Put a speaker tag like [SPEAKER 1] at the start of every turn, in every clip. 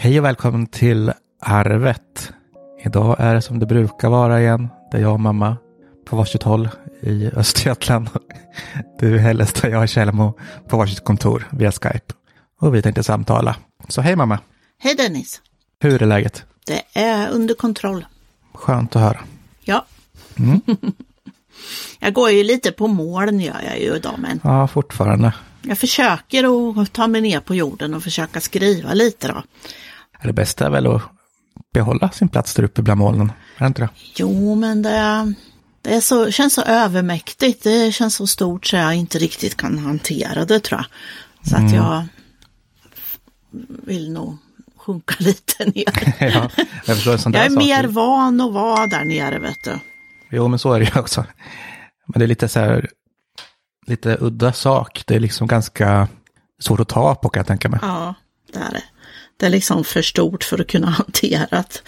[SPEAKER 1] Hej och välkommen till Arvet. Idag är det som det brukar vara igen. Det är jag och mamma på varsitt håll i Östergötland. Du Hällestad och jag är Tjällmo på varsitt kontor via Skype. Och vi tänkte samtala. Så hej mamma!
[SPEAKER 2] Hej Dennis!
[SPEAKER 1] Hur är läget?
[SPEAKER 2] Det är under kontroll.
[SPEAKER 1] Skönt att höra.
[SPEAKER 2] Ja.
[SPEAKER 1] Mm.
[SPEAKER 2] jag går ju lite på moln gör jag ju idag men
[SPEAKER 1] Ja, fortfarande.
[SPEAKER 2] jag försöker att ta mig ner på jorden och försöka skriva lite då.
[SPEAKER 1] Det bästa är väl att behålla sin plats där uppe bland molnen. Är det inte det?
[SPEAKER 2] Jo men det, det är så, känns så övermäktigt. Det känns så stort så jag inte riktigt kan hantera det tror jag. Så att jag vill nog sjunka lite ner.
[SPEAKER 1] ja, jag förstår
[SPEAKER 2] Jag är
[SPEAKER 1] sak.
[SPEAKER 2] mer van att vara där nere vet du.
[SPEAKER 1] Jo, men så är det ju också. Men det är lite så här, lite udda sak. Det är liksom ganska svårt att ta på kan jag tänka mig.
[SPEAKER 2] Ja, det är det. Det är liksom för stort för att kunna hanteras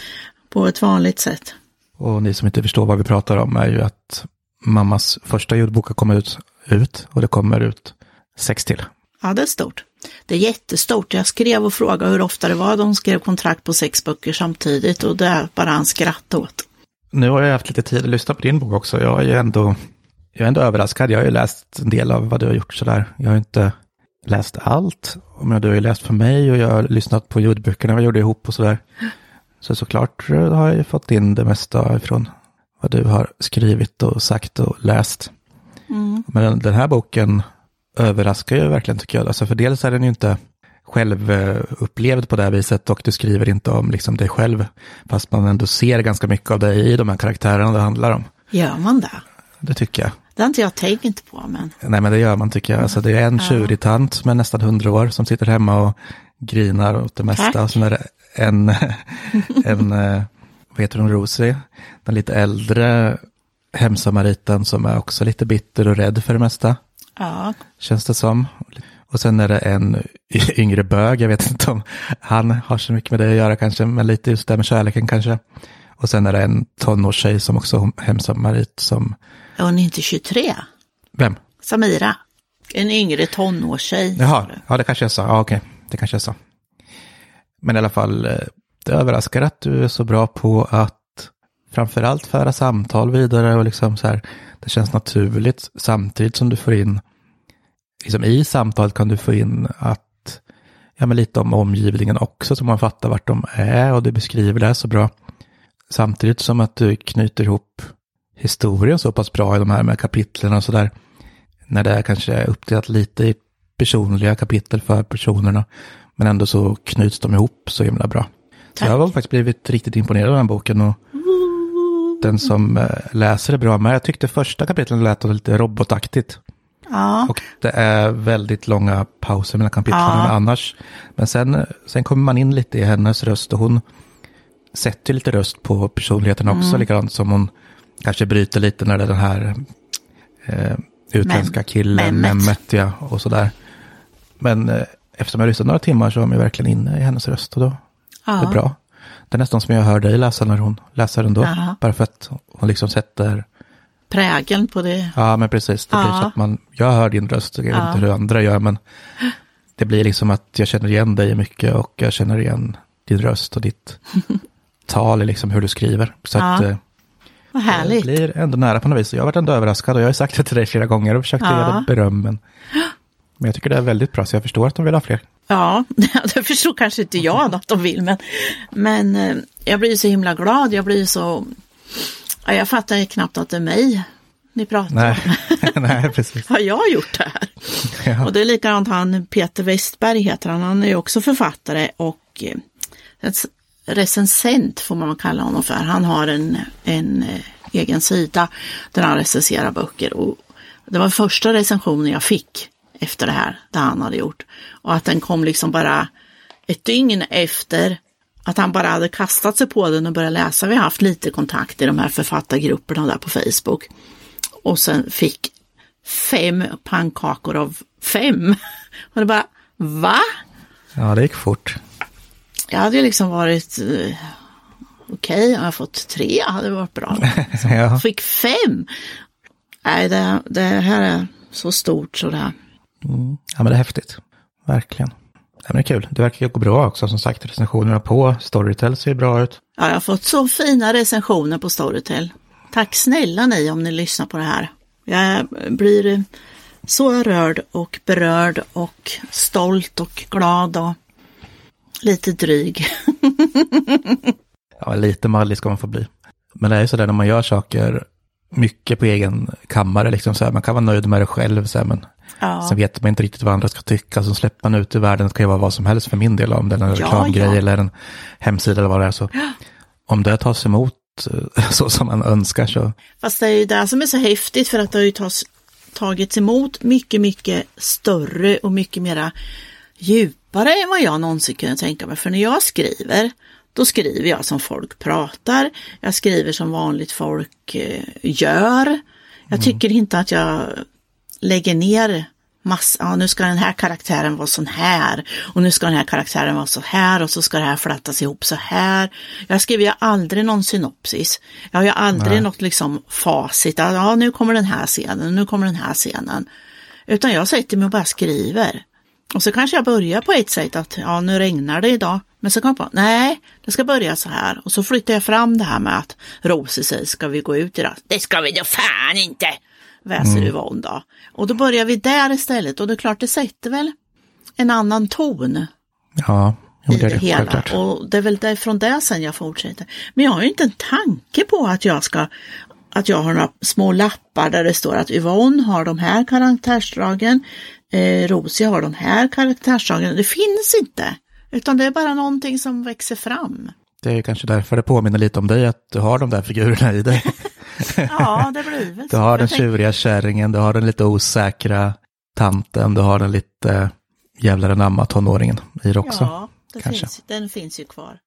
[SPEAKER 2] på ett vanligt sätt.
[SPEAKER 1] Och ni som inte förstår vad vi pratar om är ju att mammas första ljudbok har kommit ut, ut och det kommer ut sex till.
[SPEAKER 2] Ja, det är stort. Det är jättestort. Jag skrev och frågade hur ofta det var de skrev kontrakt på sex böcker samtidigt och det är bara han skrattade åt.
[SPEAKER 1] Nu har jag haft lite tid att lyssna på din bok också. Jag är ju ändå, jag är ändå överraskad. Jag har ju läst en del av vad du har gjort sådär. Jag har inte läst allt. Du har ju läst för mig och jag har lyssnat på ljudböckerna vi gjorde ihop och sådär. Så såklart har jag ju fått in det mesta ifrån vad du har skrivit och sagt och läst. Men den, den här boken överraskar ju verkligen tycker jag. Alltså för dels är den ju inte självupplevd på det här viset och du skriver inte om liksom dig själv. Fast man ändå ser ganska mycket av dig i de här karaktärerna det handlar om.
[SPEAKER 2] Gör man det?
[SPEAKER 1] Det tycker jag.
[SPEAKER 2] Det har inte jag tänkt på, men
[SPEAKER 1] Nej men det gör man tycker jag. Alltså det är en tjurig tant med nästan hundra år som sitter hemma och grinar åt det mesta.
[SPEAKER 2] Tack.
[SPEAKER 1] Och sen är det en, en eh, vad heter hon, Rosie, den lite äldre hemsamariten som är också lite bitter och rädd för det mesta.
[SPEAKER 2] ja,
[SPEAKER 1] Känns det som. Och sen är det en yngre bög, jag vet inte om han har så mycket med det att göra kanske, men lite just det med kärleken kanske. Och sen är det en tonårstjej som också hemsamarit som,
[SPEAKER 2] är hon inte 23?
[SPEAKER 1] vem?
[SPEAKER 2] Samira, en yngre tonårstjej.
[SPEAKER 1] Jaha, ja det kanske jag sa. Ja, okej, det kanske jag sa. Men i alla fall, eh, det överraskar att du är så bra på att framförallt föra samtal vidare och liksom så här, det känns naturligt samtidigt som du får in, liksom i samtalet kan du få in att, ja men lite om omgivningen också så man fattar vart de är och du beskriver det så bra. Samtidigt som att du knyter ihop historien så pass bra i de här med kapitlen och sådär. När det är kanske är uppdelat lite i personliga kapitel för personerna. Men ändå så knyts de ihop så himla bra. Så
[SPEAKER 2] Tack.
[SPEAKER 1] jag har faktiskt blivit riktigt imponerad av den här boken. Och den som eh, läser är bra med. Jag tyckte första kapitlen lät lite robotaktigt.
[SPEAKER 2] Ja,
[SPEAKER 1] Och det är väldigt långa pauser mellan kapitlen
[SPEAKER 2] Ja.
[SPEAKER 1] annars. Men sen, sen kommer man in lite i hennes röst och hon sätter lite röst på personligheten också.
[SPEAKER 2] Mm.
[SPEAKER 1] Likadant som hon kanske bryter lite när det är den här eh, utländska
[SPEAKER 2] Mem-
[SPEAKER 1] killen,
[SPEAKER 2] Mehmet.
[SPEAKER 1] Ja, och sådär. Men eh, eftersom jag lyssnat några timmar så är jag verkligen inne i hennes röst och då
[SPEAKER 2] ja.
[SPEAKER 1] det är bra. Det är nästan som jag hör dig läsa när hon läser den då.
[SPEAKER 2] Jaha.
[SPEAKER 1] Bara för att hon liksom sätter
[SPEAKER 2] prägeln på det.
[SPEAKER 1] Ja, men precis. Det blir
[SPEAKER 2] Ja.
[SPEAKER 1] så att man, jag hör din röst, jag vet
[SPEAKER 2] Ja.
[SPEAKER 1] inte hur andra gör, men det blir liksom att jag känner igen dig mycket och jag känner igen din röst och ditt tal, liksom hur du skriver. Så
[SPEAKER 2] Ja.
[SPEAKER 1] att eh,
[SPEAKER 2] Vad
[SPEAKER 1] det
[SPEAKER 2] härligt.
[SPEAKER 1] blir ändå nära på något vis. Jag har varit ändå överraskad och jag har sagt det till dig flera gånger och försökt
[SPEAKER 2] Ja.
[SPEAKER 1] ge dig beröm, men, men jag tycker det är väldigt bra, så jag förstår att de vill ha fler.
[SPEAKER 2] Ja, det förstår kanske inte jag att de vill, men, men eh, jag blir så himla glad. Jag blir så... Ja, jag fattar ju knappt att det är mig ni pratar
[SPEAKER 1] Nej,
[SPEAKER 2] om.
[SPEAKER 1] Nej precis.
[SPEAKER 2] Har jag gjort det här?
[SPEAKER 1] Ja.
[SPEAKER 2] Och det är likadant han, Peter Westberg heter han, han är ju också författare och eh, recensent får man kalla honom för. Han har en, en eh, egen sida där han recenserar böcker. Och det var första recensionen jag fick efter det här, det han hade gjort. Och att den kom liksom bara ett dygn efter att han bara hade kastat sig på den och börjat läsa. Vi har haft lite kontakt i de här författargrupperna där på Facebook. Och sen fick fem pannkakor av fem. Och det bara, va?
[SPEAKER 1] ja, det gick fort.
[SPEAKER 2] Jag hade ju liksom varit, eh, okej, jag har fått tre, hade det varit bra.
[SPEAKER 1] Ja.
[SPEAKER 2] Jag fick fem. Nej, det, det här är så stort så det.
[SPEAKER 1] Mm. ja, men det är häftigt. Verkligen. Ja, men det är kul. Det verkar gå bra också. Som sagt, recensionerna på Storytel ser bra ut.
[SPEAKER 2] Ja, jag har fått så fina recensioner på Storytel. Tack snälla ni om ni lyssnar på det här. Jag blir så rörd och berörd och stolt och glad och lite dryg.
[SPEAKER 1] ja, lite mallig ska man få bli. Men det är ju sådär när man gör saker mycket på egen kammare, liksom så här, man kan vara nöjd med det själv, så här, men ja. sen vet man inte riktigt vad andra ska tycka, så släpper man ut i världen, det kan ju vara vad som helst för min del, om det är en reklamgrej ja. eller en hemsida eller vad det är. Så om det tas emot eh, så som man önskar så.
[SPEAKER 2] Fast det är ju det som är så häftigt för att det har ju tas, tagits emot mycket, mycket större och mycket mera djupare än vad jag någonsin kunde tänka mig. För när jag skriver, då skriver jag som folk pratar. Jag skriver som vanligt folk eh, gör. Jag mm. tycker inte att jag lägger ner massa, ja, nu ska den här karaktären vara sån här och nu ska den här karaktären vara så här och så ska det här flätas ihop så här. Jag skriver ju aldrig någon synopsis. Jag har ju aldrig Nej. något liksom facit, ja nu kommer den här scenen, nu kommer den här scenen. Utan jag sätter mig och bara skriver. Och så kanske jag börjar på ett sätt att ja nu regnar det idag. Men så kom jag på, nej, det ska börja så här. Och så flyttar jag fram det här med att Rosie säger, ska vi gå ut idag? Det ska vi då fan inte! Väser mm. Yvonne då. Och då börjar vi där istället och det är klart det sätter väl en annan ton.
[SPEAKER 1] Ja,
[SPEAKER 2] i det, det hela. Självklart. Och det är väl därifrån det sen jag fortsätter. Men jag har ju inte en tanke på att jag ska att jag har några små lappar där det står att Yvonne har de här karaktärsdragen, eh, Rosie har de här karaktärsdragen. Det finns inte. Utan det är bara någonting som växer fram.
[SPEAKER 1] Det är kanske därför det påminner lite om dig, att du har de där figurerna i dig.
[SPEAKER 2] ja, det blir väl
[SPEAKER 1] Du har den tjuriga kärringen, du har den lite osäkra tanten, du har den lite jävlar anamma tonåringen i det också. Ja,
[SPEAKER 2] det finns, den finns ju kvar.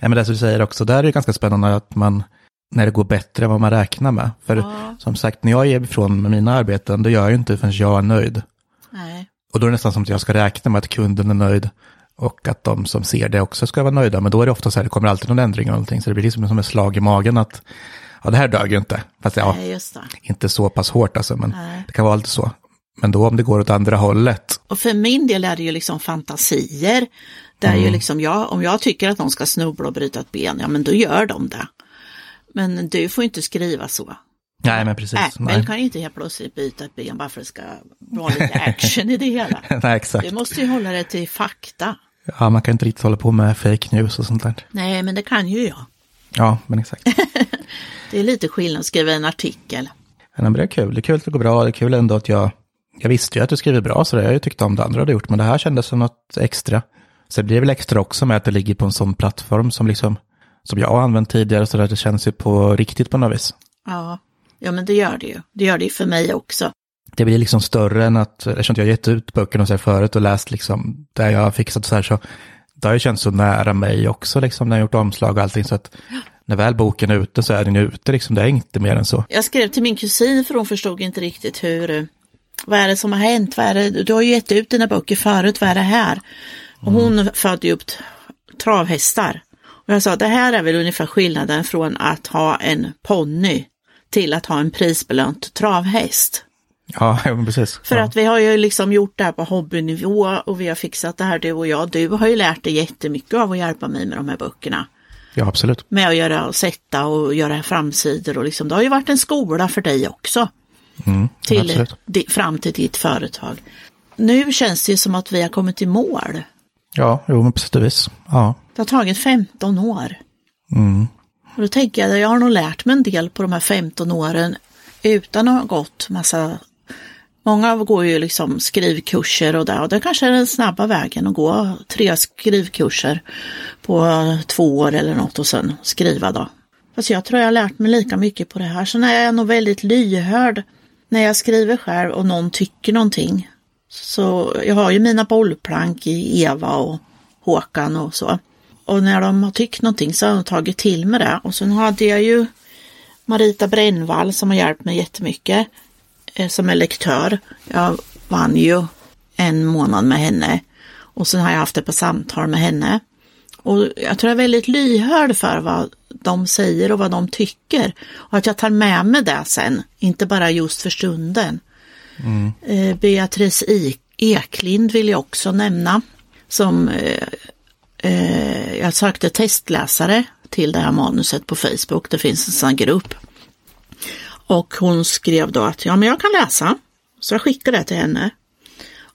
[SPEAKER 1] Ja, men det som du säger också, där är det ganska spännande att man, när det går bättre än vad man räknar med. För ja. som sagt, när jag ger ifrån med mina arbeten, då gör jag inte förrän jag är nöjd.
[SPEAKER 2] Nej.
[SPEAKER 1] Och då är det nästan som att jag ska räkna med att kunden är nöjd och att de som ser det också ska vara nöjda. Men då är det ofta så här, det kommer alltid någon ändring eller någonting. Så det blir liksom som ett slag i magen att ja, det här dög ju inte. Fast ja, Nej, inte så pass hårt alltså, men Nej. det kan vara lite så. Men då om det går åt andra hållet.
[SPEAKER 2] Och för min del är det ju liksom fantasier. Där mm. ju liksom jag, om jag tycker att någon ska snubbla och bryta ett ben, ja men då gör de det. Men du får inte skriva så.
[SPEAKER 1] Nej, men precis.
[SPEAKER 2] Apple Nej. kan ju inte helt plötsligt byta ett ben bara för att det ska vara lite action i det hela.
[SPEAKER 1] Nej, exakt.
[SPEAKER 2] Du måste ju hålla det till fakta.
[SPEAKER 1] Ja, man kan inte riktigt hålla på med fake news och sånt där.
[SPEAKER 2] Nej, men det kan ju jag.
[SPEAKER 1] Ja, men exakt.
[SPEAKER 2] det är lite skillnad att skriva en artikel.
[SPEAKER 1] Men det är kul. Det är kul att det går bra. Det är kul ändå att jag... Jag visste ju att du skriver bra, så det har jag ju tyckt om det andra du gjort. Men det här kändes som något extra. Så det blir väl extra också med att det ligger på en sån plattform som liksom... Som jag har använt tidigare, så där det känns ju på riktigt på något vis.
[SPEAKER 2] Ja, ja men det gör det ju. Det gör det ju för mig också.
[SPEAKER 1] Det blir liksom större än att, eftersom jag gett ut böckerna så här förut och läst liksom, där jag har fixat så här, så det har ju känts så nära mig också liksom när jag gjort omslag och allting. Så att när väl boken är ute så är den ute liksom, det är inte mer än så.
[SPEAKER 2] Jag skrev till min kusin för hon förstod inte riktigt hur, vad är det som har hänt? Vad är det? Du har ju gett ut dina böcker förut, vad är det här? Och hon mm. födde ju upp travhästar. Och jag sa, det här är väl ungefär skillnaden från att ha en ponny till att ha en prisbelönt travhäst.
[SPEAKER 1] Ja, precis.
[SPEAKER 2] För
[SPEAKER 1] ja.
[SPEAKER 2] att vi har ju liksom gjort det här på hobbynivå och vi har fixat det här du och jag. Du har ju lärt dig jättemycket av att hjälpa mig med de här böckerna.
[SPEAKER 1] Ja, absolut.
[SPEAKER 2] Med att göra och sätta och göra framsidor och liksom, det har ju varit en skola för dig också.
[SPEAKER 1] Mm,
[SPEAKER 2] till, di, fram till ditt företag. Nu känns det ju som att vi har kommit i mål.
[SPEAKER 1] Ja, jo men på sätt och vis. Ja.
[SPEAKER 2] Det har tagit 15 år.
[SPEAKER 1] Mm.
[SPEAKER 2] Och då tänker jag, jag har nog lärt mig en del på de här 15 åren utan att ha gått massa Många går ju liksom skrivkurser och där och det kanske är den snabba vägen att gå tre skrivkurser på två år eller något och sen skriva då. Fast jag tror jag har lärt mig lika mycket på det här. Sen är jag nog väldigt lyhörd när jag skriver själv och någon tycker någonting. Så jag har ju mina bollplank i Eva och Håkan och så. Och när de har tyckt någonting så har de tagit till med det. Och sen hade jag ju Marita Brännvall som har hjälpt mig jättemycket. Eh, som är lektör. Jag vann ju en månad med henne och sen har jag haft ett par samtal med henne. Och jag tror jag är väldigt lyhörd för vad de säger och vad de tycker. Och att jag tar med mig det sen, inte bara just för stunden.
[SPEAKER 1] Mm.
[SPEAKER 2] Eh, Beatrice Eklind vill jag också nämna. som eh, eh, jag sökte testläsare till det här manuset på Facebook. Det finns en sån grupp. Och hon skrev då att ja, men jag kan läsa. Så jag skickade det till henne.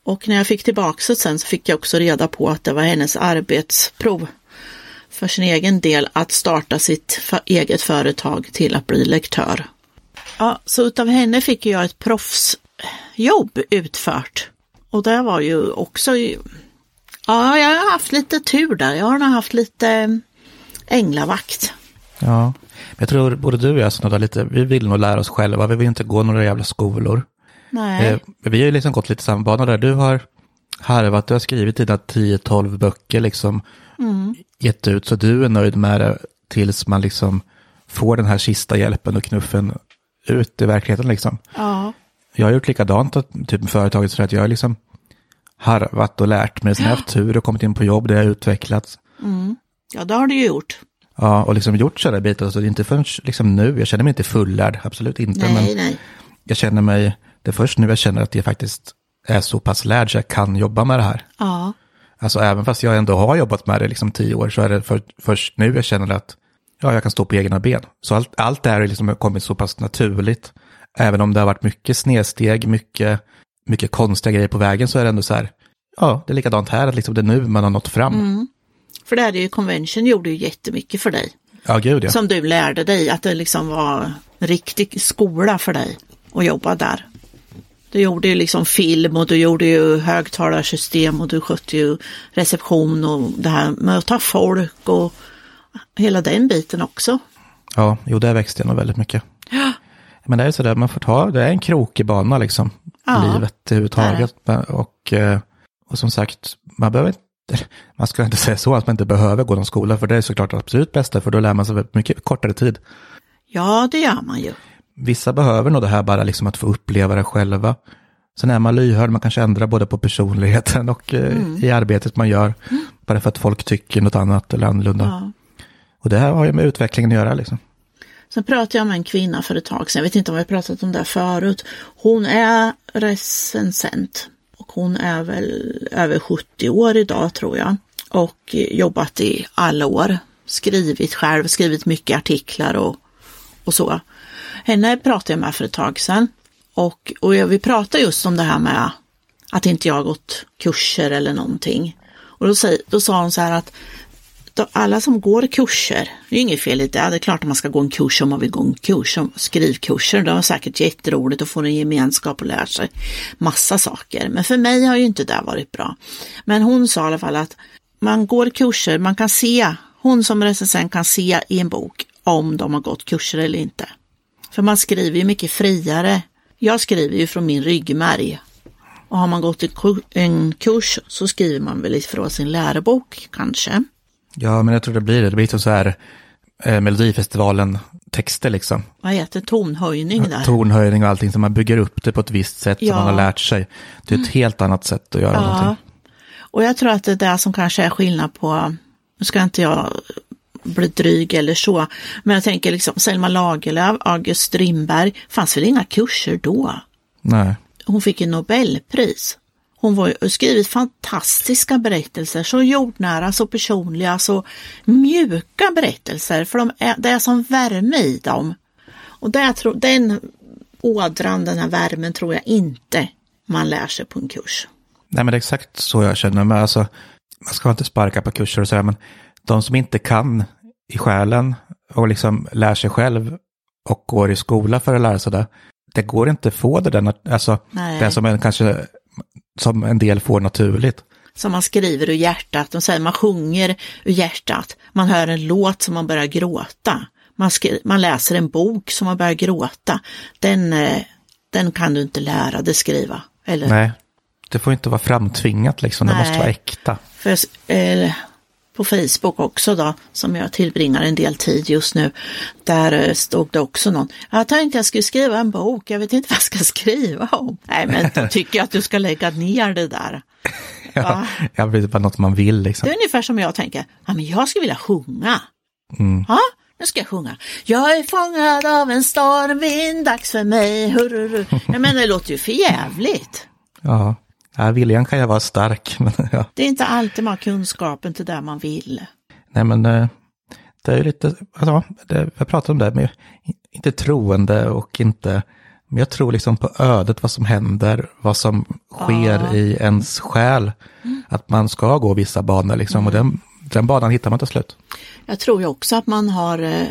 [SPEAKER 2] Och när jag fick tillbaka det sen så fick jag också reda på att det var hennes arbetsprov för sin egen del att starta sitt eget företag till att bli lektör. Ja, så utav henne fick jag ett proffsjobb utfört. Och det var ju också, ja jag har haft lite tur där. Jag har nog haft lite änglavakt.
[SPEAKER 1] Ja, jag tror både du och jag snuddar lite, vi vill nog lära oss själva, vi vill inte gå några jävla skolor.
[SPEAKER 2] Nej.
[SPEAKER 1] Eh, vi har ju liksom gått lite samma bana där. Du har harvat, du har skrivit dina 10-12 böcker liksom.
[SPEAKER 2] Mm.
[SPEAKER 1] Gett ut, så du är nöjd med det tills man liksom får den här sista hjälpen och knuffen ut i verkligheten liksom.
[SPEAKER 2] Ja.
[SPEAKER 1] Jag har gjort likadant typ med företaget så att jag liksom harvat och lärt mig. Sen har jag haft tur och kommit in på jobb där jag utvecklats.
[SPEAKER 2] Mm. Ja, det har du ju gjort.
[SPEAKER 1] Ja, och liksom gjort sådana bitar. Så det är inte förrän liksom nu, jag känner mig inte fullärd, absolut inte.
[SPEAKER 2] Nej,
[SPEAKER 1] men
[SPEAKER 2] nej.
[SPEAKER 1] jag känner mig, det är först nu jag känner att jag faktiskt är så pass lärd så jag kan jobba med det här.
[SPEAKER 2] Ja.
[SPEAKER 1] Alltså även fast jag ändå har jobbat med det liksom tio år så är det för, först nu jag känner att ja, jag kan stå på egna ben. Så allt, allt det här har liksom kommit så pass naturligt. Även om det har varit mycket snedsteg, mycket, mycket konstiga grejer på vägen så är det ändå så här, ja, det är likadant här, att liksom det är nu man har nått fram.
[SPEAKER 2] Mm. För det här är ju Convention gjorde ju jättemycket för dig.
[SPEAKER 1] Ja, gud ja.
[SPEAKER 2] Som du lärde dig, att det liksom var en riktig skola för dig att jobba där. Du gjorde ju liksom film och du gjorde ju högtalarsystem och du skötte ju reception och det här med att ta folk och hela den biten också.
[SPEAKER 1] Ja, jo, det växte nog väldigt mycket.
[SPEAKER 2] Ja.
[SPEAKER 1] Men det är så där, man får ta, det är en krokig bana liksom.
[SPEAKER 2] Ja,
[SPEAKER 1] livet överhuvudtaget. Och, eh, och som sagt, man behöver inte, man ska inte säga så att man inte behöver gå någon skola, för det är såklart det absolut bästa, för då lär man sig väldigt mycket kortare tid.
[SPEAKER 2] Ja, det gör man ju.
[SPEAKER 1] Vissa behöver nog det här bara liksom att få uppleva det själva. Sen är man lyhörd, man kanske ändrar både på personligheten och eh,
[SPEAKER 2] Mm.
[SPEAKER 1] i arbetet man gör. Bara för att folk tycker något annat eller annorlunda.
[SPEAKER 2] Ja.
[SPEAKER 1] Och det här har ju med utvecklingen att göra liksom.
[SPEAKER 2] Sen pratade jag med en kvinna för ett tag sedan, jag vet inte om vi har pratat om det förut. Hon är recensent och hon är väl över 70 år idag tror jag. Och jobbat i alla år. Skrivit själv, skrivit mycket artiklar och, och så. Henne pratade jag med för ett tag sedan. Och, och vi pratade just om det här med att inte jag har gått kurser eller någonting. Och då, säger, då sa hon så här att alla som går kurser, det är inget fel i det, det är klart att man ska gå en kurs om man vill gå en kurs, om skrivkurser, det var säkert jätteroligt att få en gemenskap och lära sig massa saker. Men för mig har ju inte det varit bra. Men hon sa i alla fall att man går kurser, man kan se, hon som recensent kan se i en bok om de har gått kurser eller inte. För man skriver ju mycket friare. Jag skriver ju från min ryggmärg. Och har man gått en en kurs så skriver man väl ifrån sin lärobok kanske.
[SPEAKER 1] Ja, men jag tror det blir det. Det blir som så här eh, Melodifestivalen-texter liksom.
[SPEAKER 2] Vad heter tonhöjning där?
[SPEAKER 1] Tonhöjning och allting, så man bygger upp det på ett visst sätt
[SPEAKER 2] Ja.
[SPEAKER 1] som man har lärt sig. Det är ett helt annat sätt att göra
[SPEAKER 2] Ja.
[SPEAKER 1] någonting.
[SPEAKER 2] Och jag tror att det är det som kanske är skillnad på, nu ska inte jag bli dryg eller så, men jag tänker liksom Selma Lagerlöf, August Strindberg, fanns väl inga kurser då?
[SPEAKER 1] Nej.
[SPEAKER 2] Hon fick ju Nobelpris. Hon ju skrivit fantastiska berättelser, så jordnära, så personliga, så mjuka berättelser, för de är, det är som värme i dem. Och det, tror, den ådran, den här värmen tror jag inte man lär sig på en kurs.
[SPEAKER 1] Nej, men det är exakt så jag känner. Men alltså, man ska inte sparka på kurser och sådär, men de som inte kan i själen och liksom lär sig själv och går i skola för att lära sig det, det går inte att få det där, alltså
[SPEAKER 2] Nej.
[SPEAKER 1] det som en, kanske som en del får naturligt.
[SPEAKER 2] som man skriver ur hjärtat. De säger man sjunger ur hjärtat. Man hör en låt som man börjar gråta. Man, skri- man läser en bok som man börjar gråta. Den, eh, den kan du inte lära dig skriva. Eller,
[SPEAKER 1] Nej, det får inte vara framtvingat liksom, det måste vara äkta.
[SPEAKER 2] För, eh, på Facebook också då, som jag tillbringar en del tid just nu, där eh, stod det också någon, jag tänkte jag skulle skriva en bok, jag vet inte vad jag ska skriva om. Nej, men då tycker jag att du ska lägga ner det där.
[SPEAKER 1] Ja, ja, det bara något man vill liksom.
[SPEAKER 2] Det är ungefär som jag tänker, ja men jag skulle vilja sjunga.
[SPEAKER 1] Mm.
[SPEAKER 2] Ja, nu ska jag sjunga. Jag är fångad av en stormvind, dags för mig, hururu. Jag menar det låter ju för jävligt.
[SPEAKER 1] Ja, Ja, viljan kan ju vara stark. Men, ja.
[SPEAKER 2] Det är inte alltid man har kunskapen till det man vill.
[SPEAKER 1] Nej, men eh, det är ju lite, alltså, det, jag pratar om det med, inte troende och inte, men jag tror liksom på ödet, vad som händer, vad som sker
[SPEAKER 2] Ja.
[SPEAKER 1] i ens själ. Att man ska gå vissa banor liksom, och den, den banan hittar man till slut.
[SPEAKER 2] Jag tror ju också att man har eh,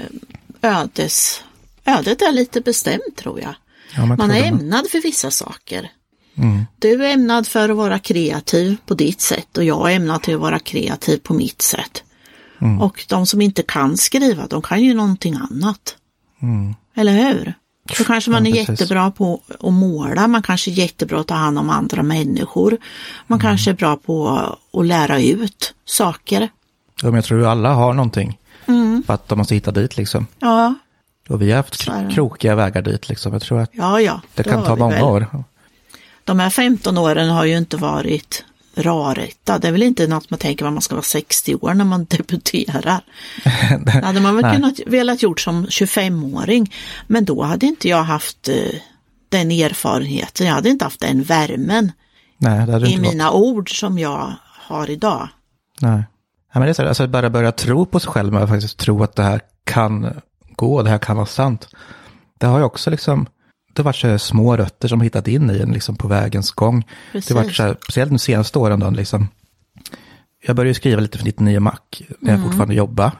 [SPEAKER 2] ödes... Ödet är lite bestämt tror jag.
[SPEAKER 1] Ja, man
[SPEAKER 2] Man är ämnad för vissa saker.
[SPEAKER 1] Mm.
[SPEAKER 2] Du är ämnad för att vara kreativ på ditt sätt och jag är ämnad till att vara kreativ på mitt sätt.
[SPEAKER 1] Mm.
[SPEAKER 2] Och de som inte kan skriva, de kan ju någonting annat. Eller hur? Så kanske man
[SPEAKER 1] Mm. Ja,
[SPEAKER 2] är
[SPEAKER 1] precis.
[SPEAKER 2] jättebra på att måla, man kanske är jättebra att ta hand om andra människor. Man
[SPEAKER 1] Mm.
[SPEAKER 2] kanske är bra på att lära ut saker.
[SPEAKER 1] Ja, men jag tror ju alla har någonting.
[SPEAKER 2] Mm.
[SPEAKER 1] För att de måste hitta dit liksom.
[SPEAKER 2] Ja,
[SPEAKER 1] Och vi har haft
[SPEAKER 2] det.
[SPEAKER 1] krokiga vägar dit liksom. Jag tror att
[SPEAKER 2] ja, ja.
[SPEAKER 1] det kan
[SPEAKER 2] har
[SPEAKER 1] ta många
[SPEAKER 2] väl.
[SPEAKER 1] år.
[SPEAKER 2] De här 15 åren har ju inte varit rarrätta. Det är väl inte något man tänker att man ska vara 60 år när man debuterar. Det hade man väl
[SPEAKER 1] Nej.
[SPEAKER 2] kunnat velat gjort som 25-åring. Men då hade inte jag haft eh, den erfarenheten. Jag hade inte haft den värmen
[SPEAKER 1] Nej,
[SPEAKER 2] i mina ord som jag har idag.
[SPEAKER 1] Nej. Ja, men det är så här, alltså bara börja tro på sig själv, men faktiskt tro att det här kan gå, det här kan vara sant. Det har ju också liksom, det har varit så små rötter som hittat in i en liksom på vägens gång. Det har varit
[SPEAKER 2] Precis.
[SPEAKER 1] så här, speciellt de senaste åren då, liksom. Jag började skriva lite för 99 Mac när jag fortfarande jobbade.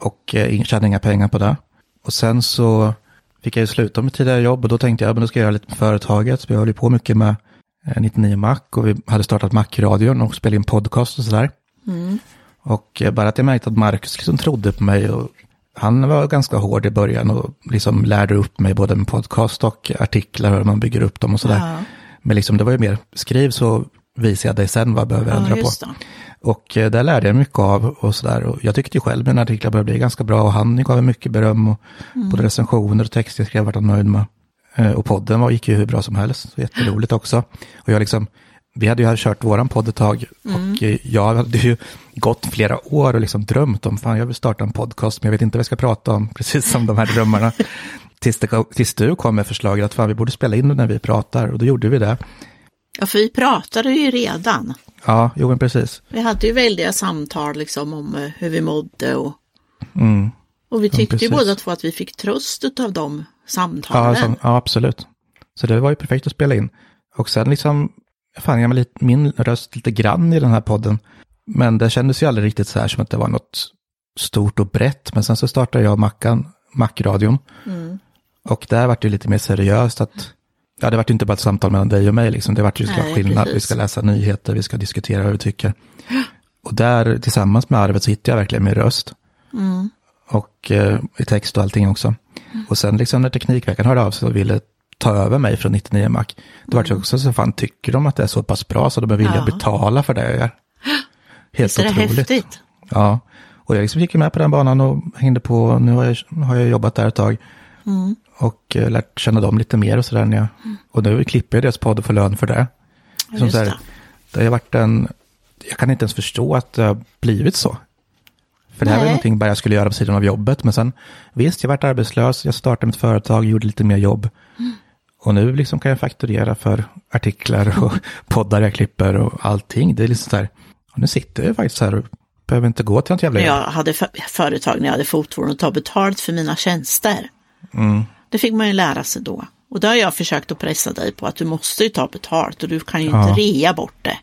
[SPEAKER 1] Och eh, tjänade inga pengar på det. Och sen så fick jag ju sluta med tidigare jobb och då tänkte jag, men då ska jag göra lite med företaget. Så jag höll ju på mycket med eh, 99 Mac och vi hade startat Mac-radion och spelade in podcast och sådär. Och eh, bara att jag märkte att Marcus liksom trodde på mig och han var ganska hård i början och liksom lärde upp mig både med podcast och artiklar hur man bygger upp dem och sådär.
[SPEAKER 2] Ja.
[SPEAKER 1] Men liksom det var ju mer, skriv så visar jag dig sen vad jag behöver ändra
[SPEAKER 2] Ja,
[SPEAKER 1] på.
[SPEAKER 2] just det.
[SPEAKER 1] Och eh, där lärde jag mycket av och sådär. Och jag tyckte ju själv mina artiklar började bli ganska bra och han gav mig mycket beröm och både recensioner och texter jag skrev vart han nöjd med. Eh, Och podden var, gick ju hur bra som helst, så jätteroligt också. Och jag liksom, vi hade ju kört våran podd ett tag och eh, jag hade ju gått flera år och liksom drömt om, fan jag vill starta en podcast men jag vet inte vad jag ska prata om, precis som de här drömmarna. tills, det, tills du kom med förslaget att fan vi borde spela in det när vi pratar och då gjorde vi det.
[SPEAKER 2] Ja, för vi pratade ju redan.
[SPEAKER 1] Ja, jo men precis.
[SPEAKER 2] Vi hade ju väldiga samtal liksom om eh, hur vi mådde och,
[SPEAKER 1] Mm.
[SPEAKER 2] och vi tyckte ju
[SPEAKER 1] precis.
[SPEAKER 2] båda två att vi fick tröst av de
[SPEAKER 1] Ja,
[SPEAKER 2] samtalen.
[SPEAKER 1] alltså, ja, absolut. Så det var ju perfekt att spela in. Och sen liksom, fan jag min röst lite grann i den här podden. Men det kändes ju aldrig riktigt så här som att det var något stort och brett. Men sen så startade jag Mackan, Macradion. Och där var det lite mer seriöst att, ja det var ju inte bara ett samtal mellan dig och mig liksom. Det var ju såklart skillnad. Vi
[SPEAKER 2] precis.
[SPEAKER 1] ska läsa nyheter, vi ska diskutera vad vi tycker. Och där tillsammans med arvet så hittade jag verkligen min röst. Och eh, i text och allting också. Och sen liksom när Teknikveckan hörde av sig och ville ta över mig från 99 Mac, då var det också så fan, tycker de att det är så pass bra så de är villiga
[SPEAKER 2] Ja.
[SPEAKER 1] betala för det jag gör? Helt
[SPEAKER 2] Visst är det
[SPEAKER 1] otroligt.
[SPEAKER 2] häftigt?
[SPEAKER 1] Ja, och jag liksom gick med på den banan och hängde på, nu har jag, har jag jobbat där ett tag.
[SPEAKER 2] Mm.
[SPEAKER 1] Och eh, lärt känna dem lite mer och sådär. när jag- Och nu klipper jag deras podd och får lön för det.
[SPEAKER 2] Ja,
[SPEAKER 1] Som så här,
[SPEAKER 2] det.
[SPEAKER 1] det har varit en, jag kan inte ens förstå att det har blivit så. För det här var
[SPEAKER 2] Nej.
[SPEAKER 1] någonting bara jag skulle göra på sidan av jobbet. Men sen, visst, jag varit arbetslös, jag startade mitt företag, gjorde lite mer jobb.
[SPEAKER 2] Mm.
[SPEAKER 1] Och nu liksom kan jag fakturera för artiklar och poddar jag klipper och allting. Det är liksom så här, nu sitter jag faktiskt här och behöver inte gå till något jävla
[SPEAKER 2] jag hade för- företag, när jag hade fotvård och ta betalt för mina tjänster.
[SPEAKER 1] Mm.
[SPEAKER 2] Det fick man ju lära sig då. Och då har jag försökt att pressa dig på att du måste ju ta betalt och du kan ju
[SPEAKER 1] Ja.
[SPEAKER 2] inte rea bort det.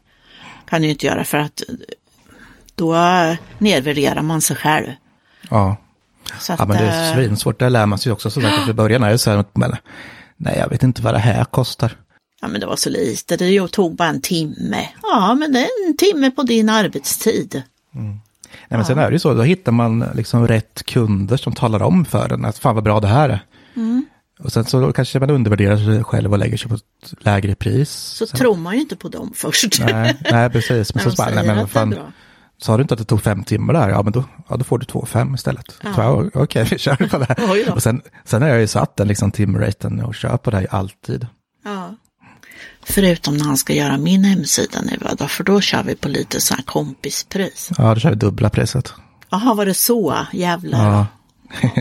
[SPEAKER 2] Kan du ju inte göra för att då nedvärderar man sig själv.
[SPEAKER 1] Ja.
[SPEAKER 2] Så att,
[SPEAKER 1] ja, men det är
[SPEAKER 2] eh,
[SPEAKER 1] svinsvårt. Det lär man sig också. Så att i början är det så här, men, nej, jag vet inte vad det här kostar.
[SPEAKER 2] Ja men det var så lite, det tog bara en timme. Ja men det är en timme på din arbetstid.
[SPEAKER 1] Nej, men sen är det ju så, då hittar man liksom rätt kunder som talar om för en att fan vad bra det här är.
[SPEAKER 2] Mm.
[SPEAKER 1] Och sen så kanske man undervärderar sig själv och lägger sig på ett lägre pris.
[SPEAKER 2] Så
[SPEAKER 1] sen,
[SPEAKER 2] tror man ju inte på dem först.
[SPEAKER 1] nej, nej, precis. Men så bara, nej, men fan, sa du inte att det tog fem timmar där? Ja, men då, ja, då får du två fem istället.
[SPEAKER 2] Ja.
[SPEAKER 1] Okej, vi kör på det här. Och sen, sen har jag ju satt den liksom timraten och kör på det här alltid.
[SPEAKER 2] Ja. Förutom när han ska göra min hemsida nu, då, för då kör vi på lite så här kompispris.
[SPEAKER 1] Ja, då kör vi dubbla priset.
[SPEAKER 2] Jaha, var det så? Jävlar.
[SPEAKER 1] Ja.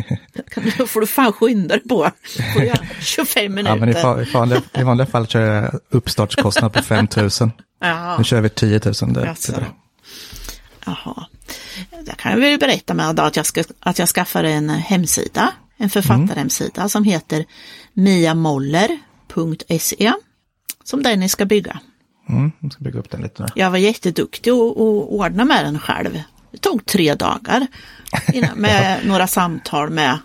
[SPEAKER 2] Kan- Då får du fan skynda dig på. Får jag, 25
[SPEAKER 1] Ja, men i,
[SPEAKER 2] minuter.
[SPEAKER 1] vanliga, i vanliga fall kör jag uppstartskostnad på 5 000.
[SPEAKER 2] Ja,
[SPEAKER 1] Nu kör vi 10 000. Det,
[SPEAKER 2] Jaså.
[SPEAKER 1] det,
[SPEAKER 2] Jaha. Jag kan väl berätta med att jag, ska, att jag skaffade en hemsida, en författarhemsida som heter miamoller.se som Dennis ska bygga.
[SPEAKER 1] mm, jag ska bygga upp den lite nu.
[SPEAKER 2] Jag var jätteduktig och, och ordna med den själv. Det tog tre dagar innan, med några samtal med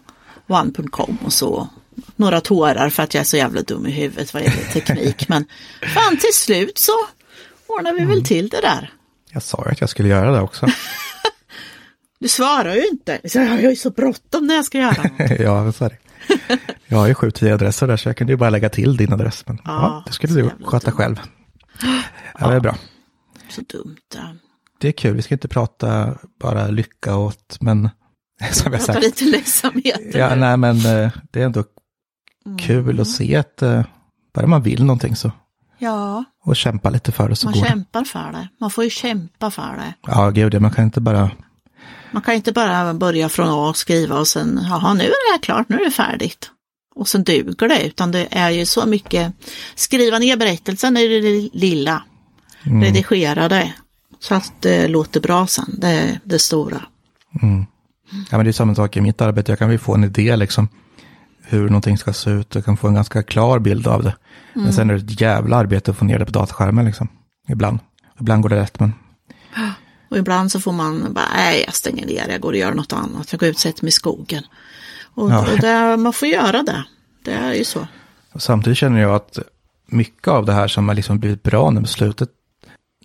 [SPEAKER 2] one.com och så. Några tårar för att jag är så jävla dum i huvudet vad gäller teknik. Men fan till slut så ordnar vi väl till det där.
[SPEAKER 1] Jag sa ju att jag skulle göra det också.
[SPEAKER 2] Du svarar ju inte. Jag har ju så bråttom när jag ska göra något.
[SPEAKER 1] ja, så är det. Jag har ju sju, tio adresser där så jag kunde ju bara lägga till din adress. Men ja,
[SPEAKER 2] Ja,
[SPEAKER 1] det skulle du sköta
[SPEAKER 2] dumt.
[SPEAKER 1] själv. Ja, det är bra.
[SPEAKER 2] Så dumt. Ja.
[SPEAKER 1] Det är kul, vi ska inte prata bara lycka åt, men som jag sagt.
[SPEAKER 2] lite ledsamheter.
[SPEAKER 1] Ja, nej, men eh, det är ändå
[SPEAKER 2] Mm.
[SPEAKER 1] kul att se att eh, bara man vill någonting så,
[SPEAKER 2] ja,
[SPEAKER 1] och kämpa lite för det så
[SPEAKER 2] man
[SPEAKER 1] går det.
[SPEAKER 2] kämpar för det. Man får ju kämpa för det.
[SPEAKER 1] Ja, gud, man kan inte bara,
[SPEAKER 2] Man kan inte bara börja från A och skriva och sen, jaha nu är det här klart, nu är det färdigt. Och sen duger det, utan det är ju så mycket, skriva ner berättelsen är det lilla,
[SPEAKER 1] Mm.
[SPEAKER 2] redigera det. Så att det låter bra sen, det är det stora.
[SPEAKER 1] ja men det är samma sak i mitt arbete, jag kan ju få en idé liksom hur någonting ska se ut, jag kan få en ganska klar bild av det. Men sen är det ett jävla arbete att få ner det på dataskärmen liksom, ibland. Ibland går det rätt, men
[SPEAKER 2] Och ibland så får man bara, nej jag stänger ner, jag går och gör något annat, jag går ut och sätter mig i skogen. Och,
[SPEAKER 1] Ja.
[SPEAKER 2] och det, man får göra det, det är ju så.
[SPEAKER 1] Och samtidigt känner jag att mycket av det här som har liksom blivit bra nu på slutet,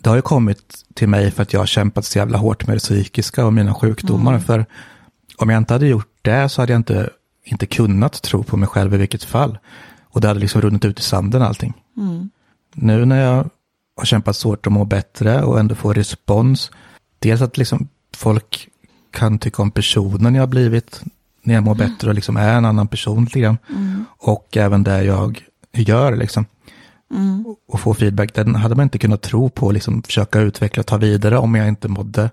[SPEAKER 1] det har ju kommit till mig för att jag har kämpat så jävla hårt med det psykiska och mina sjukdomar. För om jag inte hade gjort det så hade jag inte, inte kunnat tro på mig själv i vilket fall. Och det hade liksom runnit ut i sanden allting. Nu när jag har kämpat så hårt och mår bättre och ändå får respons, dels att liksom folk kan tycka om personen jag har blivit när jag mår bättre och liksom är en annan person lite grann. Och även det jag gör liksom. Och få feedback, den hade man inte kunnat tro på liksom försöka utveckla och ta vidare om jag inte mådde,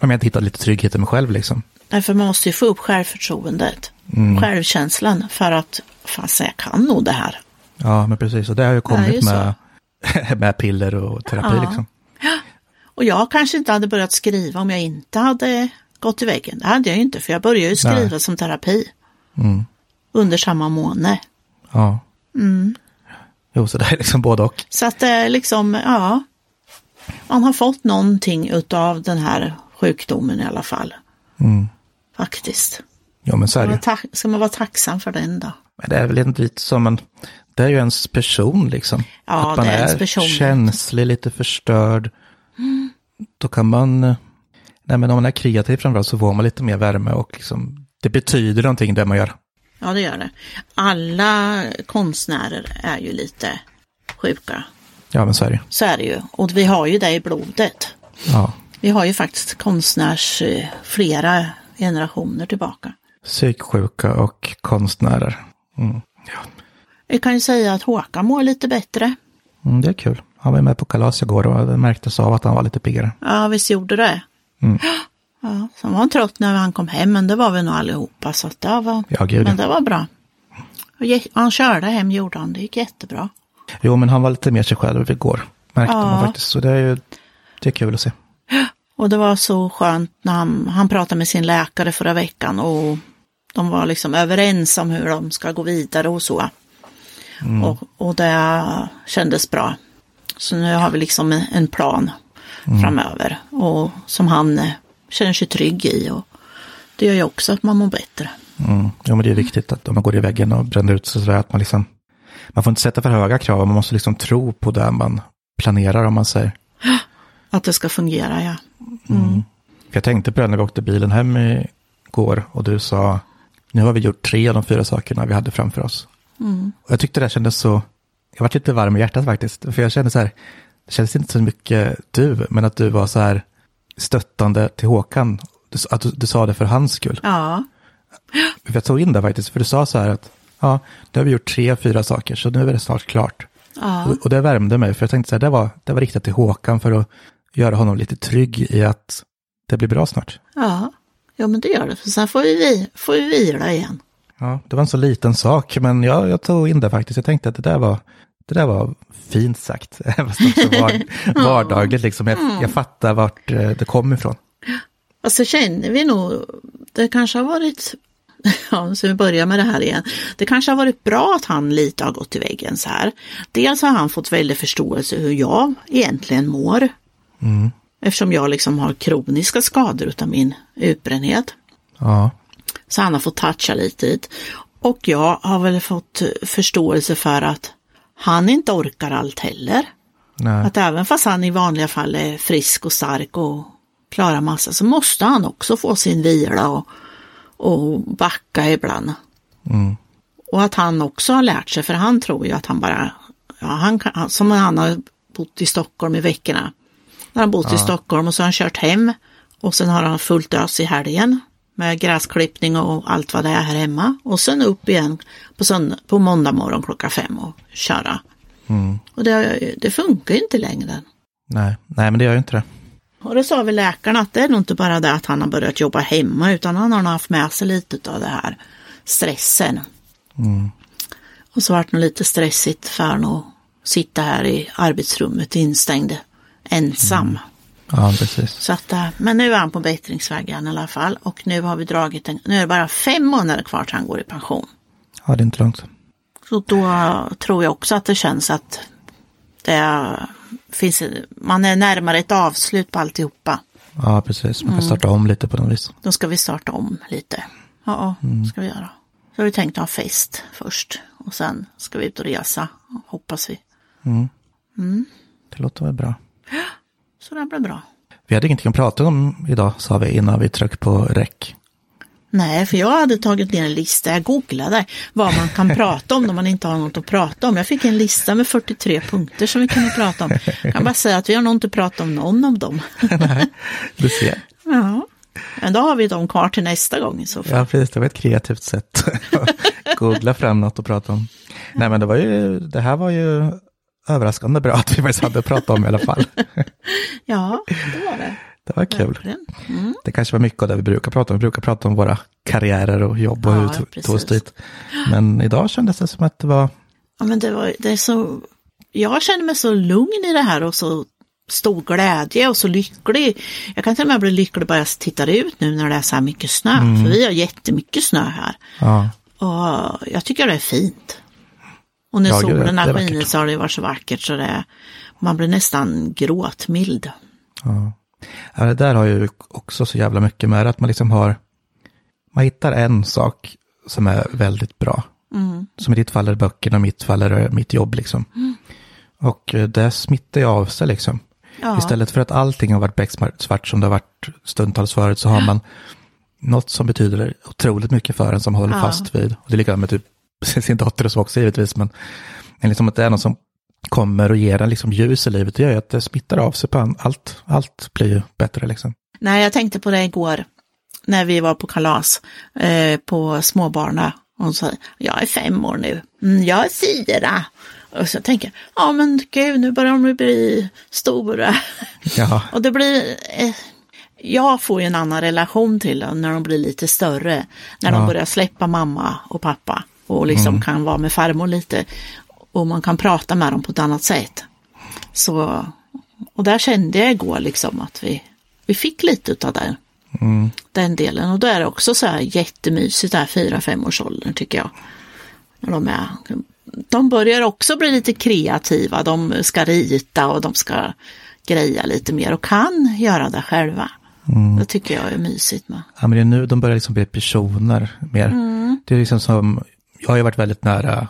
[SPEAKER 1] om jag inte hittade lite trygghet i mig själv liksom.
[SPEAKER 2] Därför man måste ju få upp självförtroendet,
[SPEAKER 1] Mm.
[SPEAKER 2] självkänslan för att, fasen jag kan nog det här.
[SPEAKER 1] Ja, men precis. Och det har ju kommit
[SPEAKER 2] ju
[SPEAKER 1] med, med piller och terapi
[SPEAKER 2] Ja.
[SPEAKER 1] liksom.
[SPEAKER 2] Och jag kanske inte hade börjat skriva om jag inte hade gått i väggen. Det hade jag ju inte, för jag började ju skriva
[SPEAKER 1] Nej.
[SPEAKER 2] som terapi.
[SPEAKER 1] Mm.
[SPEAKER 2] Under samma månad.
[SPEAKER 1] Ja.
[SPEAKER 2] Mm.
[SPEAKER 1] Jo, så det är liksom både och.
[SPEAKER 2] Så att det är liksom, ja. Man har fått någonting utav den här sjukdomen i alla fall.
[SPEAKER 1] Mm.
[SPEAKER 2] Faktiskt.
[SPEAKER 1] Ja, men så är det
[SPEAKER 2] ska man vara tacksam för den då?
[SPEAKER 1] Men det är väl inte lite som en, det är ju ens person liksom.
[SPEAKER 2] Ja,
[SPEAKER 1] att man
[SPEAKER 2] det är
[SPEAKER 1] är känslig, lite förstörd.
[SPEAKER 2] Mm.
[SPEAKER 1] Då kan man, eh, nej men om man är kreativ framförallt så får man lite mer värme och liksom, det betyder någonting det man gör.
[SPEAKER 2] Ja, det gör det. Alla konstnärer är ju lite sjuka.
[SPEAKER 1] Ja, men så är det.
[SPEAKER 2] Så är det ju. Och vi har ju det i blodet.
[SPEAKER 1] Ja.
[SPEAKER 2] Vi har ju faktiskt konstnärs eh, flera generationer tillbaka.
[SPEAKER 1] Psyksjuka och konstnärer. Mm. Ja.
[SPEAKER 2] Vi kan ju säga att Håkan mår lite bättre.
[SPEAKER 1] Mm, det är kul. Han var med på kalas igår och det märktes av att han var lite piggare.
[SPEAKER 2] Ja, visst gjorde det.
[SPEAKER 1] Mm.
[SPEAKER 2] Ja, sen var han trött när han kom hem, men det var vi nog allihopa. Så att det var,
[SPEAKER 1] Ja, gud,
[SPEAKER 2] men det var bra. Och Han körde hem, gjorde han. Det gick jättebra.
[SPEAKER 1] Jo, men han var lite mer sig själv igår. Märkte
[SPEAKER 2] Ja.
[SPEAKER 1] man faktiskt. Så det är ju, det är kul att se.
[SPEAKER 2] Och det var så skönt när han, han pratade med sin läkare förra veckan och de var liksom överens om hur de ska gå vidare och så. Och, och det kändes bra. Så nu har vi liksom en, en plan framöver och som han eh, känner sig trygg i. Och det gör ju också att man mår bättre.
[SPEAKER 1] Mm. Jo, men det är viktigt att om man går i väggen och bränner ut sig sådär att man liksom, man får inte sätta för höga krav, man måste liksom tro på det man planerar om man säger.
[SPEAKER 2] Att det ska fungera, ja.
[SPEAKER 1] För jag tänkte på det när vi åkte bilen hem igår och du sa, nu har vi gjort tre av de fyra sakerna vi hade framför oss. Och jag tyckte det kändes så, jag var lite varm i hjärtat faktiskt, för jag kände så här, det kändes inte så mycket du, men att du var så här stöttande till Håkan, du, att du, du sa det för hans skull.
[SPEAKER 2] Ja,
[SPEAKER 1] jag tog in det faktiskt, för du sa så här att, ja, nu har vi gjort tre, fyra saker, så nu är det snart klart.
[SPEAKER 2] ja,
[SPEAKER 1] Och, och det värmde mig, för jag tänkte så här, det var, det var riktat till Håkan för att göra honom lite trygg i att det blir bra snart.
[SPEAKER 2] ja. Ja, men det gör det. För sen får vi, vi- får vi vila igen.
[SPEAKER 1] Ja, det var en så liten sak, men jag, jag tog in det faktiskt. Jag tänkte att det där var, det där var fint sagt. Fast också var, vardagligt liksom. Jag, jag fattar vart eh, det kom ifrån.
[SPEAKER 2] Och så känner vi nog, det kanske har varit, ja, så vi börjar med det här igen. Det kanske har varit bra att han lite har gått i väggen så här. Dels har han fått väldigt förståelse hur jag egentligen mår.
[SPEAKER 1] Mm.
[SPEAKER 2] Eftersom jag liksom har kroniska skador utav min utbrändhet.
[SPEAKER 1] Ja,
[SPEAKER 2] Så han har fått toucha lite dit. Och jag har väl fått förståelse för att han inte orkar allt heller.
[SPEAKER 1] nej,
[SPEAKER 2] Att även fast han i vanliga fall är frisk och stark och klarar massa så måste han också få sin vila och, och backa ibland.
[SPEAKER 1] mm.
[SPEAKER 2] Och att han också har lärt sig, för han tror ju att han bara, ja, han kan, som han har bott i Stockholm i veckorna. När han bott i Stockholm och så har han kört hem och sen har han fullt ös i helgen med gräsklippning och allt vad det är här hemma. Och sen upp igen på, sönd- på måndag morgon klockan fem och köra.
[SPEAKER 1] Mm.
[SPEAKER 2] Och det, det funkar ju inte längre.
[SPEAKER 1] nej, nej, men det gör ju inte det.
[SPEAKER 2] Och då sa vi läkarna att det är nog inte bara det att han har börjat jobba hemma utan han har nog haft med sig lite av det här stressen.
[SPEAKER 1] Mm.
[SPEAKER 2] Och så vart det lite stressigt för honom att sitta här i arbetsrummet instängd ensam.
[SPEAKER 1] Ja, precis.
[SPEAKER 2] Så att, eh, men nu är han på bättringsvägen i alla fall och nu har vi dragit en, nu är det bara fem månader kvar till han går i pension.
[SPEAKER 1] Ja, det är inte långt.
[SPEAKER 2] Så då tror jag också att det känns att det finns, man är närmare ett avslut på alltihopa.
[SPEAKER 1] Ja, precis. Man kan starta om lite på något vis.
[SPEAKER 2] Då ska vi starta om lite. Ja, ska vi göra. Så har vi tänkt ha fest först och sen ska vi ut och resa, hoppas vi.
[SPEAKER 1] Det låter väl bra.
[SPEAKER 2] Så det blir bra.
[SPEAKER 1] Vi hade ingenting att prata om idag, sa vi innan vi tryckte på räck.
[SPEAKER 2] Nej, för jag hade tagit ner en lista, jag googlade vad man kan prata om när man inte har något att prata om. Jag fick en lista med 43 punkter som vi kunde prata om. Jag kan bara säga att vi har nog inte pratat om någon av dem.
[SPEAKER 1] Du ser.
[SPEAKER 2] Ja, men då har vi dem kvar till nästa gång i så fall.
[SPEAKER 1] Ja, precis. Det var ett kreativt sätt att googla fram något att prata om. Nej, men det var ju, det här var ju överraskande bra att vi faktiskt hade pratat om i alla fall.
[SPEAKER 2] Ja, det var det.
[SPEAKER 1] Det var kul.
[SPEAKER 2] Mm.
[SPEAKER 1] Det kanske var mycket av det vi brukar prata om. Vi brukar prata om våra karriärer och jobb och
[SPEAKER 2] Ja,
[SPEAKER 1] hur vi tog oss dit. Men idag kändes det som att det var,
[SPEAKER 2] Ja, men det var, det är så, jag känner mig så lugn i det här och så stor glädje och så lycklig. Jag kan till och med bli lycklig bara jag tittar ut nu när det är så här mycket snö. För vi har jättemycket snö här.
[SPEAKER 1] ja,
[SPEAKER 2] Och jag tycker det är fint. Och när
[SPEAKER 1] Ja,
[SPEAKER 2] solen har skinit så har det varit så vackert så det, man blir nästan gråtmild.
[SPEAKER 1] ja. ja. Det där har ju också så jävla mycket med att man liksom har, man hittar en sak som är väldigt bra.
[SPEAKER 2] Mm.
[SPEAKER 1] Som i ditt fall är det böckerna, mitt fall är det mitt jobb liksom. Och eh, det smittar ju av sig liksom.
[SPEAKER 2] Ja.
[SPEAKER 1] Istället för att allting har varit becksvart som det har varit stundtals förut så har man något som betyder otroligt mycket för en som håller
[SPEAKER 2] Ja.
[SPEAKER 1] fast vid. Och det är likadant med typ sin dotter och så också givetvis. Men, liksom att det är någon som kommer och ger en liksom ljus i livet. Det gör ju att det smittar av sig på. Allt, allt blir ju bättre liksom.
[SPEAKER 2] Nej, jag tänkte på det igår när vi var på kalas eh, på småbarna. Och så, jag är fem år nu. Mm, jag är fyra. Och så tänker jag, ja men gud, nu börjar de bli stora.
[SPEAKER 1] Ja,
[SPEAKER 2] Och det blir, eh, jag får ju en annan relation till dem när de blir lite större. När de
[SPEAKER 1] Ja.
[SPEAKER 2] börjar släppa mamma och pappa och liksom kan vara med farmor lite. Och man kan prata med dem på ett annat sätt. Så, och där kände jag igår liksom att vi, vi fick lite av den,
[SPEAKER 1] mm,
[SPEAKER 2] den delen. Och då är det också så här jättemysigt där fyra, fem års åldern tycker jag. När de, är, de börjar också bli lite kreativa. De ska rita och de ska greja lite mer och kan göra det själva. Det tycker jag är mysigt med.
[SPEAKER 1] ja men det är nu de börjar liksom bli personer mer. Det är liksom som, jag har ju varit väldigt nära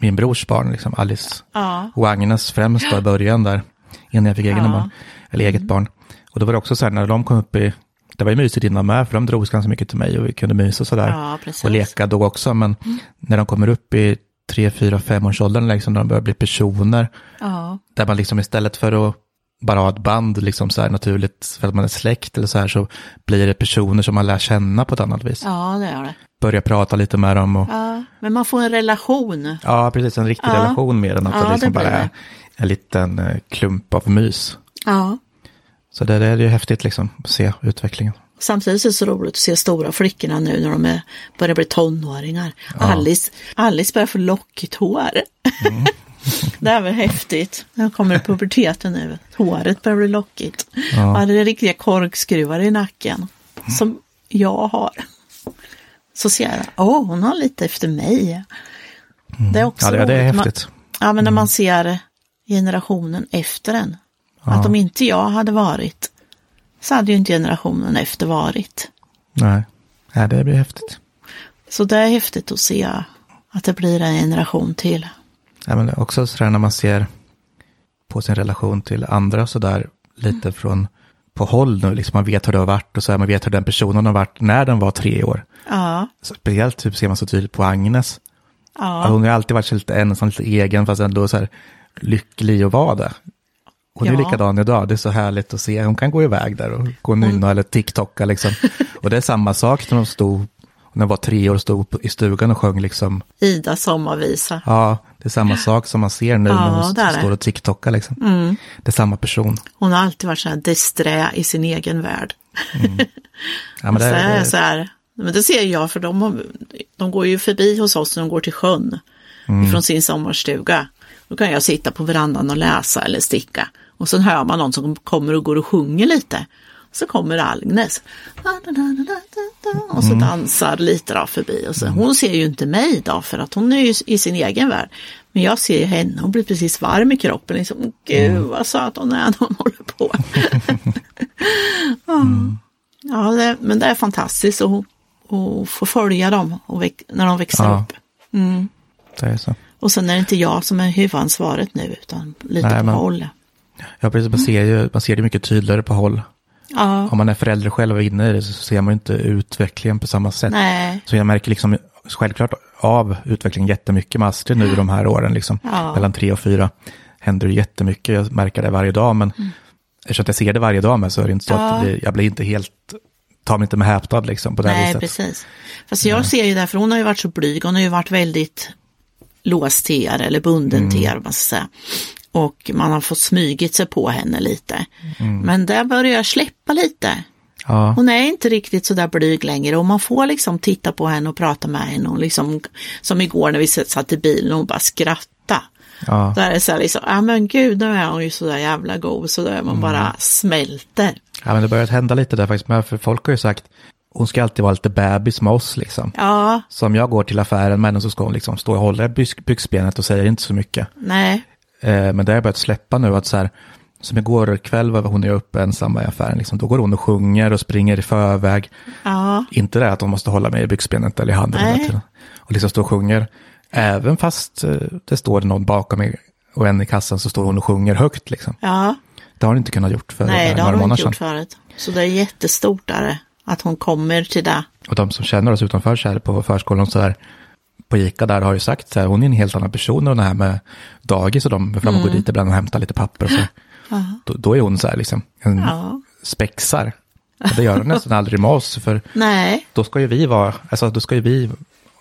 [SPEAKER 1] min brors barn, liksom Alice
[SPEAKER 2] Ja,
[SPEAKER 1] och Agnes främst då i början där, innan jag fick egna
[SPEAKER 2] Ja.
[SPEAKER 1] barn, eller eget barn. Och då var det också så här när de kom upp i, det var ju mysigt innan med, för de drogs ganska mycket till mig och vi kunde mysa och sådär.
[SPEAKER 2] ja
[SPEAKER 1] och leka då också, men när de kommer upp i tre, fyra, fem års åldern, liksom, när de börjar bli personer,
[SPEAKER 2] Ja,
[SPEAKER 1] där man liksom istället för att bara ha ett band liksom så här naturligt för att man är släkt eller så här så blir det personer som man lär känna på ett annat vis.
[SPEAKER 2] ja det är det.
[SPEAKER 1] Börja prata lite med dem och
[SPEAKER 2] Ja, men man får en relation.
[SPEAKER 1] ja, precis en riktig
[SPEAKER 2] Ja.
[SPEAKER 1] relation med den, att
[SPEAKER 2] Ja,
[SPEAKER 1] det liksom
[SPEAKER 2] det
[SPEAKER 1] bara är en liten eh, klump av mys.
[SPEAKER 2] Ja,
[SPEAKER 1] Så det, det är ju häftigt liksom att se utvecklingen.
[SPEAKER 2] Samtidigt är det så roligt att se stora flickorna nu när de är, börjar bli tonåringar. Alice, Alice börjar få lockigt hår. det är väl häftigt. Jag kommer puberteten nu. Håret börjar bli lockigt. Ja. Och hade riktiga korkskruvar i nacken. Som jag har. Så ser jag, åh oh, hon har lite efter mig.
[SPEAKER 1] Mm. Det är också ja, det, det är häftigt.
[SPEAKER 2] Man, ja, men när man ser generationen efter en. Ja. Att om inte jag hade varit så hade ju inte generationen efter varit.
[SPEAKER 1] Nej, ja, det blir häftigt.
[SPEAKER 2] Så det är häftigt att se att det blir en generation till.
[SPEAKER 1] Ja, men också sådär när man ser på sin relation till andra sådär lite från på håll nu, liksom man vet hur det har varit och så här, man vet hur den personen har varit när den var tre år.
[SPEAKER 2] Ja.
[SPEAKER 1] Så speciellt typ ser man så tydligt på Agnes. Ja. Hon har alltid varit så lite ensam, lite egen, fast ändå så här lycklig att vara det. Hon ja. är likadan idag, det är så härligt att se. Hon kan gå iväg där och gå och nynna eller TikToka liksom. och det är samma sak när hon stod, när hon var tre år och stod i stugan och sjöng liksom.
[SPEAKER 2] Ida sommarvisa.
[SPEAKER 1] Ja, det är samma sak som man ser nu ja, när hon står och TikTokar liksom.
[SPEAKER 2] Mm.
[SPEAKER 1] Det är samma person.
[SPEAKER 2] Hon har alltid varit så här disträ i sin egen värld. Mm.
[SPEAKER 1] Ja, men det,
[SPEAKER 2] så, är, så här, men det ser jag för de, de går ju förbi hos oss när de går till sjön. Mm. Ifrån sin sommarstuga. Då kan jag sitta på verandan och läsa eller sticka. Och sen hör man någon som kommer och går och sjunger lite. Så kommer Agnes. Och så mm. dansar lite då förbi. Och så, hon ser ju inte mig då för att hon är ju i sin egen värld. Men jag ser ju henne, hon blir precis varm i kroppen. Liksom, Gud mm. vad söt hon är när hon håller på. mm. Ja, det, men det är fantastiskt att, att få följa dem väx, när de växer ja. upp. Mm.
[SPEAKER 1] Det är så.
[SPEAKER 2] Och sen är det inte jag som är huvudansvaret nu utan lite Nej, på men... håll.
[SPEAKER 1] Ja, precis. Man ser, ju, man ser det mycket tydligare på håll.
[SPEAKER 2] Ja.
[SPEAKER 1] Om man är förälder själv och inne i det så ser man inte utvecklingen på samma sätt.
[SPEAKER 2] Nej.
[SPEAKER 1] Så jag märker liksom självklart av utvecklingen jättemycket med Astrid nu de här åren, liksom, ja. mellan tre och fyra. Händer det jättemycket, jag märker det varje dag, men mm. eftersom jag ser det varje dag med så är det inte så ja. att blir, jag blir inte helt, tar mig inte med häpnad liksom på det
[SPEAKER 2] Nej,
[SPEAKER 1] viset.
[SPEAKER 2] precis. Fast jag ser ju det, för hon har ju varit så blyg, hon har ju varit väldigt låst till er eller bunden mm. till er, man ska säga och man har fått smygit sig på henne lite. Mm. Men där börjar jag släppa lite.
[SPEAKER 1] Ja.
[SPEAKER 2] Hon är inte riktigt så där blyg längre och man får liksom titta på henne och prata med henne. Och liksom, som igår när vi satt i bilen och hon bara skratta.
[SPEAKER 1] Ja.
[SPEAKER 2] Där är det så här liksom, ja men gud nu är hon ju så där jävla god så där man mm. bara smälter.
[SPEAKER 1] Ja men det börjar hända lite där faktiskt, för folk har ju sagt hon ska alltid vara lite bebis med oss liksom.
[SPEAKER 2] Ja.
[SPEAKER 1] Så om jag går till affären med henne så ska hon liksom stå och hålla byxbenet och säger inte så mycket.
[SPEAKER 2] Nej.
[SPEAKER 1] Eh, men det har jag börjat släppa nu, att så här, som igår kväll var hon är uppe ensam i affären, liksom, då går hon och sjunger och springer i förväg.
[SPEAKER 2] Ja.
[SPEAKER 1] Inte det att hon måste hålla mig i byxbenet eller i handen hela tiden. Och liksom står och sjunger. Även fast eh, det står någon bakom mig och en i kassan så står hon och sjunger högt. Liksom.
[SPEAKER 2] Ja.
[SPEAKER 1] Det har hon inte kunnat gjort för
[SPEAKER 2] Nej, det har hon inte gjort förut. Så det är jättestort där, att hon kommer till det.
[SPEAKER 1] Och de som känner oss utanför så här på förskolan så här, på ICA där har ju sagt så här, hon är en helt annan person och det här med dagis och de, fram och mm. går dit ibland och hämtar lite papper och så. Då, då, är hon så här liksom, en
[SPEAKER 2] ja.
[SPEAKER 1] spexar. Och det gör hon nästan aldrig med oss, för
[SPEAKER 2] Nej.
[SPEAKER 1] då ska ju vi vara, alltså då ska ju vi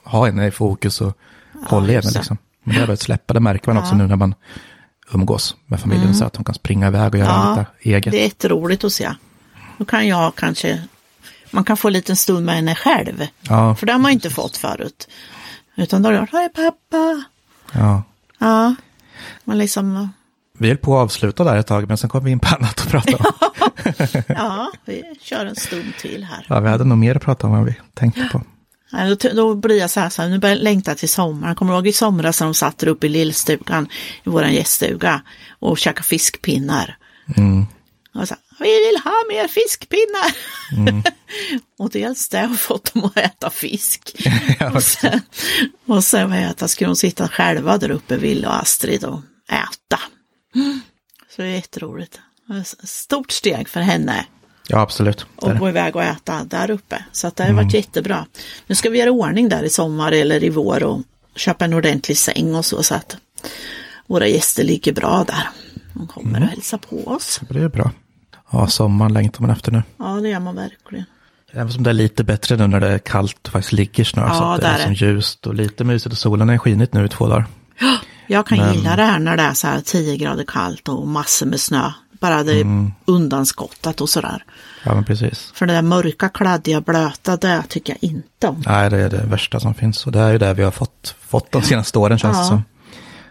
[SPEAKER 1] ha henne i fokus och ja, hålla henne liksom. Men det har börjat släppa, det märker man också nu när man umgås med familjen mm. så att hon kan springa iväg och göra ja, allt eget.
[SPEAKER 2] Det är jätteroligt att se. Då kan jag kanske, man kan få en liten stund med henne själv.
[SPEAKER 1] Ja.
[SPEAKER 2] För det har man inte fått förut. Utan då har jag hej pappa.
[SPEAKER 1] Ja.
[SPEAKER 2] Ja, man liksom.
[SPEAKER 1] Vi höll på att avsluta där ett tag, men sen kom vi in på annat att prata om.
[SPEAKER 2] ja, vi kör en stund till här.
[SPEAKER 1] Ja, vi hade nog mer att prata om än vi tänkte på.
[SPEAKER 2] Ja, då, då blir jag så här, så här, nu börjar jag längta till sommaren. Kommer du ihåg i somras när de satt där uppe i lillstugan, i våran gäststuga och käkade fiskpinnar?
[SPEAKER 1] Mm.
[SPEAKER 2] Och så, vi vill ha mer fiskpinnar. Mm. och dels det har fått dem att äta fisk. och sen, och sen vad heter, skulle de sitta själva där uppe, Ville och Astrid, och äta. Så det är jätteroligt. Stort steg för henne.
[SPEAKER 1] Ja, absolut.
[SPEAKER 2] Och gå iväg och äta där uppe. Så att det har mm. varit jättebra. Nu ska vi göra ordning där i sommar eller i vår och köpa en ordentlig säng och så. Så att våra gäster ligger bra där. De kommer mm. och hälsar på oss.
[SPEAKER 1] Det är bra. Ja, sommaren längtar man efter nu.
[SPEAKER 2] Ja, det gör man verkligen.
[SPEAKER 1] Även som det är lite bättre nu när det är kallt och faktiskt ligger snö. Ja, så att det är, är liksom ljust och lite mysigt och solen är skinit nu i två dagar.
[SPEAKER 2] Ja, jag kan Men... gilla det här när det är så här 10 grader kallt och massor med snö. bara det är undanskottat och sådär.
[SPEAKER 1] Ja, men precis.
[SPEAKER 2] För det där mörka, kladdiga, blöta, det tycker jag inte om.
[SPEAKER 1] Nej, det är det värsta som finns. Och det är ju det vi har fått, fått de senaste åren känns det
[SPEAKER 2] Ja.
[SPEAKER 1] som.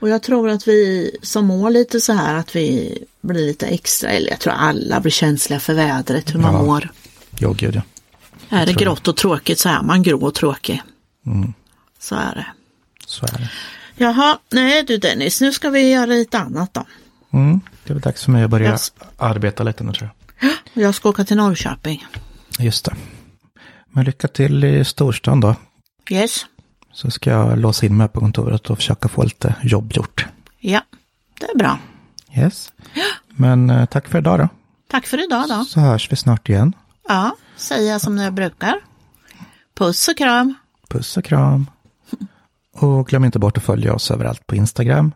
[SPEAKER 2] Och jag tror att vi som mår lite så här att vi blir lite extra, eller jag tror alla blir känsliga för vädret, hur man
[SPEAKER 1] Ja.
[SPEAKER 2] mår.
[SPEAKER 1] Jo, gud ja.
[SPEAKER 2] Är det
[SPEAKER 1] jag.
[SPEAKER 2] grått och tråkigt så är man grå och tråkig. Så är det.
[SPEAKER 1] Så är det.
[SPEAKER 2] Jaha, nej du Dennis, nu ska vi göra lite annat då.
[SPEAKER 1] Mm, det är väl dags för mig att börja
[SPEAKER 2] Yes.
[SPEAKER 1] arbeta lite nu tror jag.
[SPEAKER 2] Jag ska åka till Norrköping.
[SPEAKER 1] Just det. Men lycka till i storstan då.
[SPEAKER 2] Yes,
[SPEAKER 1] Så ska jag låsa in mig på kontoret och försöka få lite jobb gjort.
[SPEAKER 2] ja, det är bra.
[SPEAKER 1] Yes. Men eh, tack för idag då.
[SPEAKER 2] Tack för idag då.
[SPEAKER 1] Så hörs vi snart igen.
[SPEAKER 2] Ja, säger jag som jag brukar. Puss och kram.
[SPEAKER 1] Puss och kram. Och glöm inte bort att följa oss överallt på Instagram,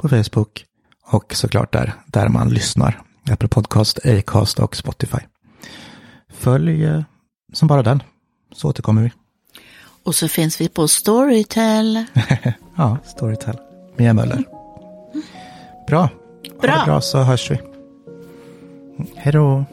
[SPEAKER 1] på Facebook och såklart där, där man lyssnar. Apple Podcast, Acast och Spotify. Följ eh, som bara den, så återkommer vi.
[SPEAKER 2] Och så finns vi på Storytel.
[SPEAKER 1] Ja, Storytel. Mia Möller. Bra. Ha
[SPEAKER 2] Bra.
[SPEAKER 1] det bra så hörs vi. Hej då.